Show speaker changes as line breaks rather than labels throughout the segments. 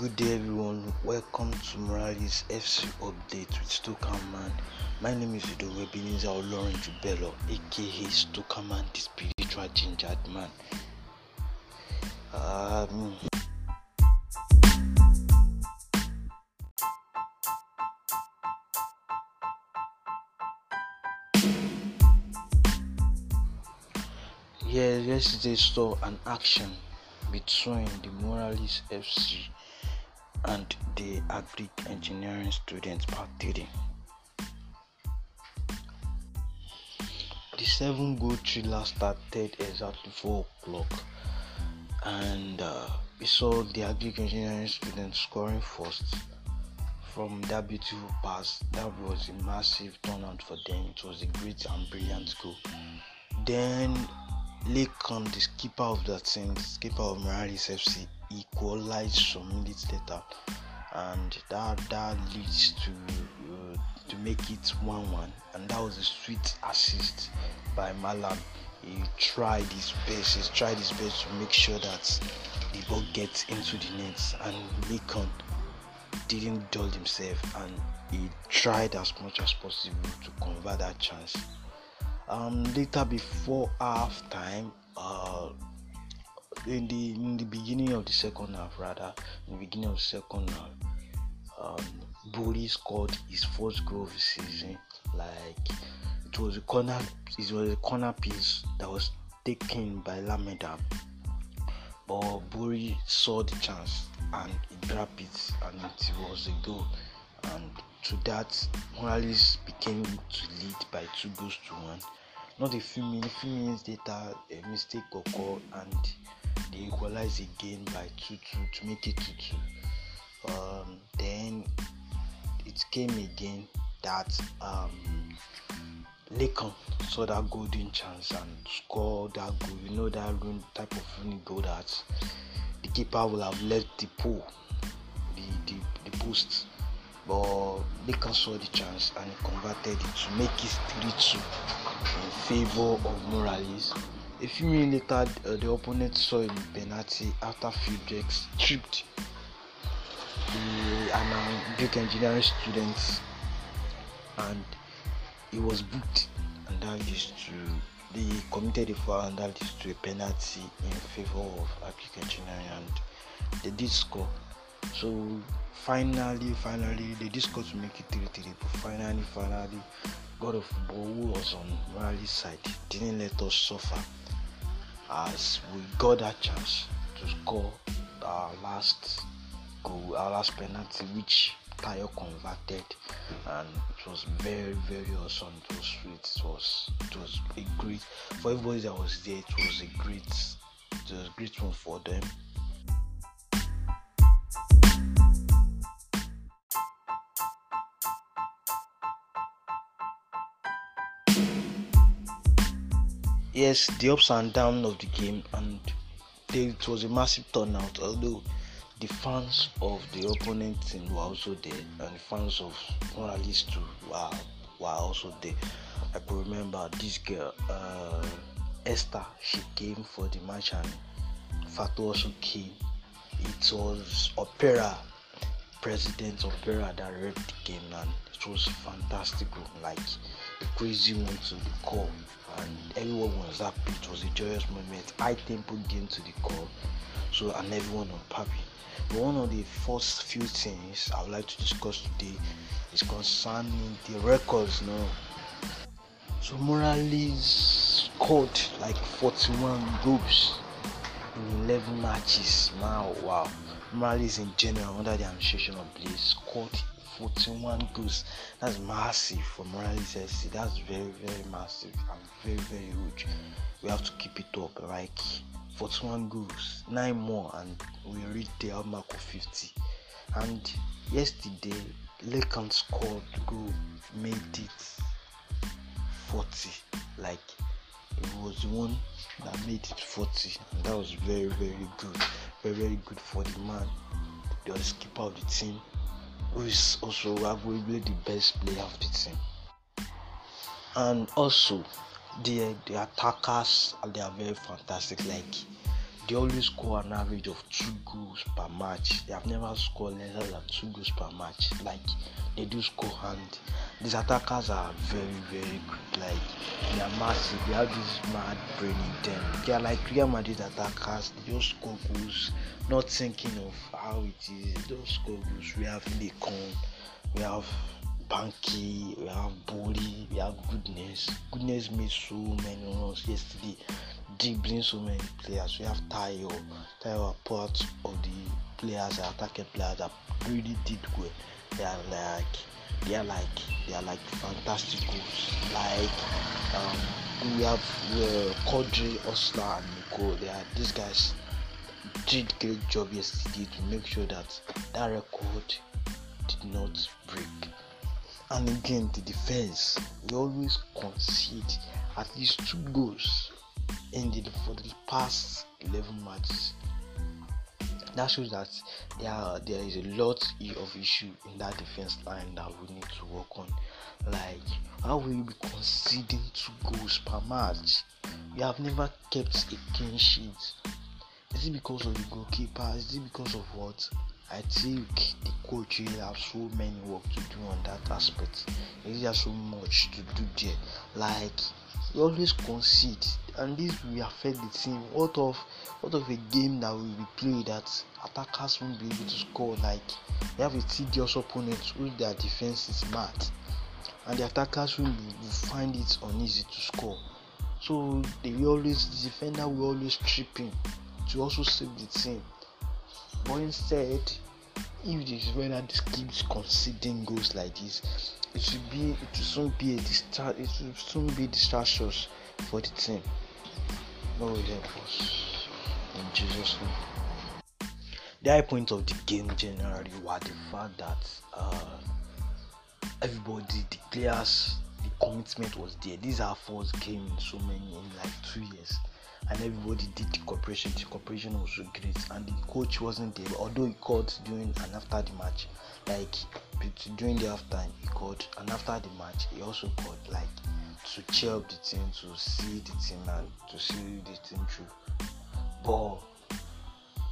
Good day, everyone. Welcome to Morales FC update with Stokerman. My name is Ido Ebenezer Olorin Jubelo, aka Stokerman, the spiritual gingered man. Um, yeah, yesterday saw an action between the Morales FC and the Agric Engineering students part 3. The seven goal thriller started exactly 4 o'clock and uh, we saw the Agric Engineering students scoring first from that beautiful pass. That was a massive turnout for them. It was a great and brilliant goal. Then Lacan, the skipper of that team, skipper of Morales FC, equalized some minutes later, and that that leads to uh, to make it one-one, and that was a sweet assist by Malam. He tried his best. He tried his best to make sure that the ball gets into the nets, and Lacan didn't dull himself, and he tried as much as possible to convert that chance. Um, later before half time, uh, in the in the beginning of the second half, rather in the beginning of the second half, um, Bori scored his first goal of the season. Like it was a corner, it was a corner piece that was taken by Lameda, but Bori saw the chance and he grabbed it, and it was a goal. And to that, Morales became to lead by two goals to one not a few minutes, few minutes later, a mistake occurred and they equalized again by 2 2 to make it 2 2. Um, then it came again that um, saw that golden chance and scored that goal. You know that run, type of running goal that the keeper will have left the pool, the, the, the post. But Lacan saw the chance and converted it to make it 3 2 in favor of Morales. A few minutes later, uh, the opponent saw a penalty after Friedrichs tripped the an Duke engineering students and he was booked and that leads to they committed a foul and that leads to a penalty in favor of Duke engineering and they did score. So finally, finally, they did score to make it 3-3. But finally, finally, God of Football, who was on Morales' side, didn't let us suffer as we got that chance to score our last goal, our last penalty, which Tayo converted, and it was very, very awesome. It was sweet. It was, it was a great for everybody that was there. It was a great, it was a great one for them. Yes, the ups and downs of the game, and it was a massive turnout. Although the fans of the opponent team were also there, and the fans of Morales too were, were also there. I could remember this girl, uh, Esther. She came for the match, and Fatu also came. It was Opera, President Opera, that read the game, and it was fantastic. Like crazy one to the core and everyone was happy. It was a joyous moment. High tempo game to the core. So and everyone was happy. But one of the first few things I would like to discuss today is concerning the records now. So Morales scored like 41 goals in 11 matches. Now, wow. Morales in general under the administration of Blaze scored 41 goals. That's massive for Morales FC. That's very, very massive and very, very huge. We have to keep it up. Like 41 goals, nine more, and we reach the mark of 50. And yesterday, Lacan scored goal, made it 40. Like it was one that made it 40, and that was very, very good. Very, very good for the man, the skipper of the team who is also arguably the best player of the team. And also, the the attackers they are very fantastic. Like they always score an average of two goals per match. They have never scored less than two goals per match. Like they do score and these attackers are very very good. Like they are massive. They have this mad brain in them. They are like Real Madrid attackers. They just score goals, not thinking of how it is. They just score goals. We have Lekon, we have Banky, we have Bori, we have Goodness. Goodness made so many runs yesterday dribbling so many players. We have Tayo. Tayo are part of the players, the attacking players that really did well. They are like they are like they are like fantastic goals. Like um, we have uh, Kodri, Osla, and Nico. They are these guys did great job yesterday to make sure that that record did not break. And again, the defense we always concede at least two goals ended for the past 11 matches. That shows that there there is a lot of issue in that defense line that we need to work on. Like how will you be conceding two goals per match? You have never kept a clean sheet. Is it because of the goalkeeper? Is it because of what? I think the coach will have so many work to do on that aspect. There is so much to do there. Like he always concede and this will affect the team. What of what of a game that will be played that attackers won't be able to score? Like they have a tedious opponent who their defense is mad and the attackers will, will find it uneasy to score. So they will always the defender will always trip in to also save the team. But instead if the defender keeps conceding goals like this it will be it will soon be a distra- it will soon be distractions for the team. Will help us in Jesus' name. The high point of the game generally was the fact that uh, everybody, the players, the commitment was there. These are first game in so many in like two years and everybody did the cooperation. The cooperation was so great, and the coach wasn't there. Although he called during and after the match, like during the halftime, he called, and after the match, he also called like to cheer up the team, to see the team, and to see the team through. But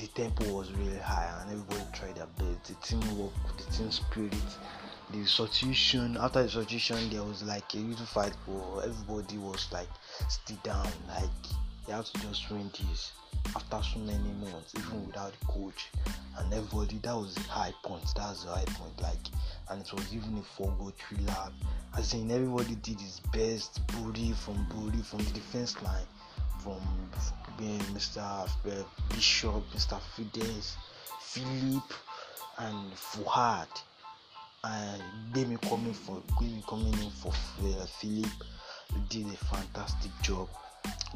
the tempo was really high, and everybody tried their best. The teamwork, the team spirit, the substitution. After the substitution, there was like a little fight, but everybody was like still down, like they have to just win this after so many months, even mm. without the coach and everybody. That was the high point. That's the high point. Like, and it was even a four goal thriller. As in, everybody did his best. Booty from Booty from the defense line, from being Mr. Uh, Bishop, Mr. Fides, Philip, and Fuhad. And Demi coming for Demi coming in for uh, Philip did a fantastic job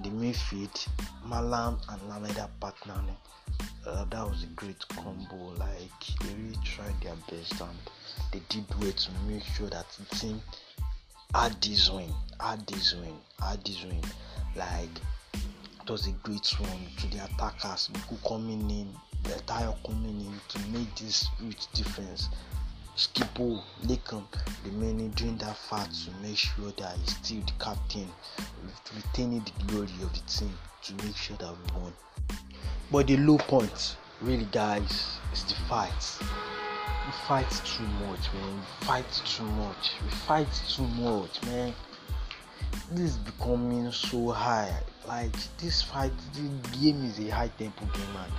the midfield, Malam and Lameda partnering. Uh, that was a great combo. Like they really tried their best and they did well to make sure that the team had this win, had this win, had this win. Like it was a great one to the attackers, who coming in, the entire coming in to make this huge difference. Skipo Laken remaining during that fight to make sure that he's still the captain, retaining the glory of the team to make sure that we won. But the low point, really, guys, is the fight. We fight too much, man. We fight too much. We fight too much, man. This is becoming so high. Like this fight, the game is a high tempo game, man.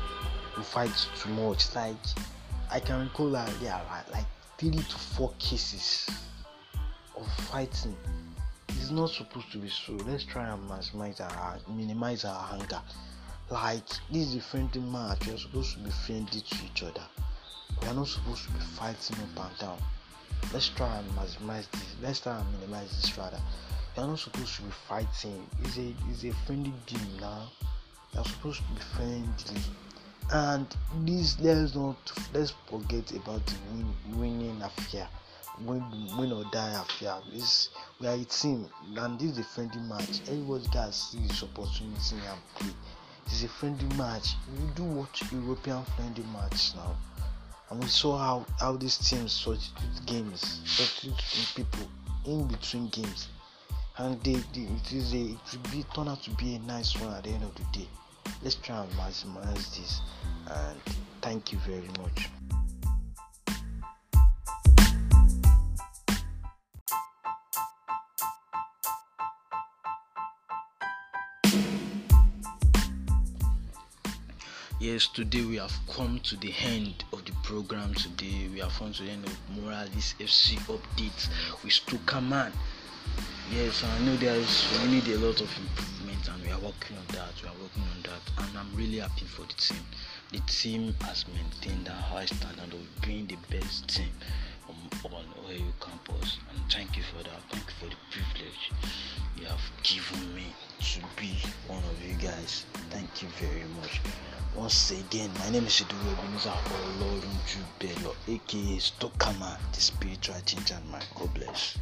We fight too much. Like I can recall that yeah, like three to four cases of fighting is not supposed to be so. Let's try and maximize our minimize our anger like this is a friendly match. We're supposed to be friendly to each other. We are not supposed to be fighting up and down. Let's try and maximize this. Let's try and minimize this rather. We are not supposed to be fighting. It's a it's a friendly game now. Are supposed to be friendly and this let's not let's forget about the win, winning affair win win or die affair. This we are a team and this is a friendly match. Everybody gats see this opportunity and play it's a friendly match. We do watch european friendly match now. And we saw how how these teams substitute games substitute people in between games. And they, they it is a it will be turn out to be a nice one at the end of the day let's try and maximize this and thank you very much Yes, today we have come to the end of the program. Today we have come to the end of Morales FC updates with Stukaman. Yes, I know there's we need a lot of improvement, working on that. We are working on that, and I'm really happy for the team. The team has maintained a high standard of being the best team on, on OAU campus, and thank you for that. Thank you for the privilege you have given me to be one of you guys. Thank you very much. Once again, my name is Idu Ebenezer Olorunju Bello, aka Stokama, the spiritual ginger man. God bless.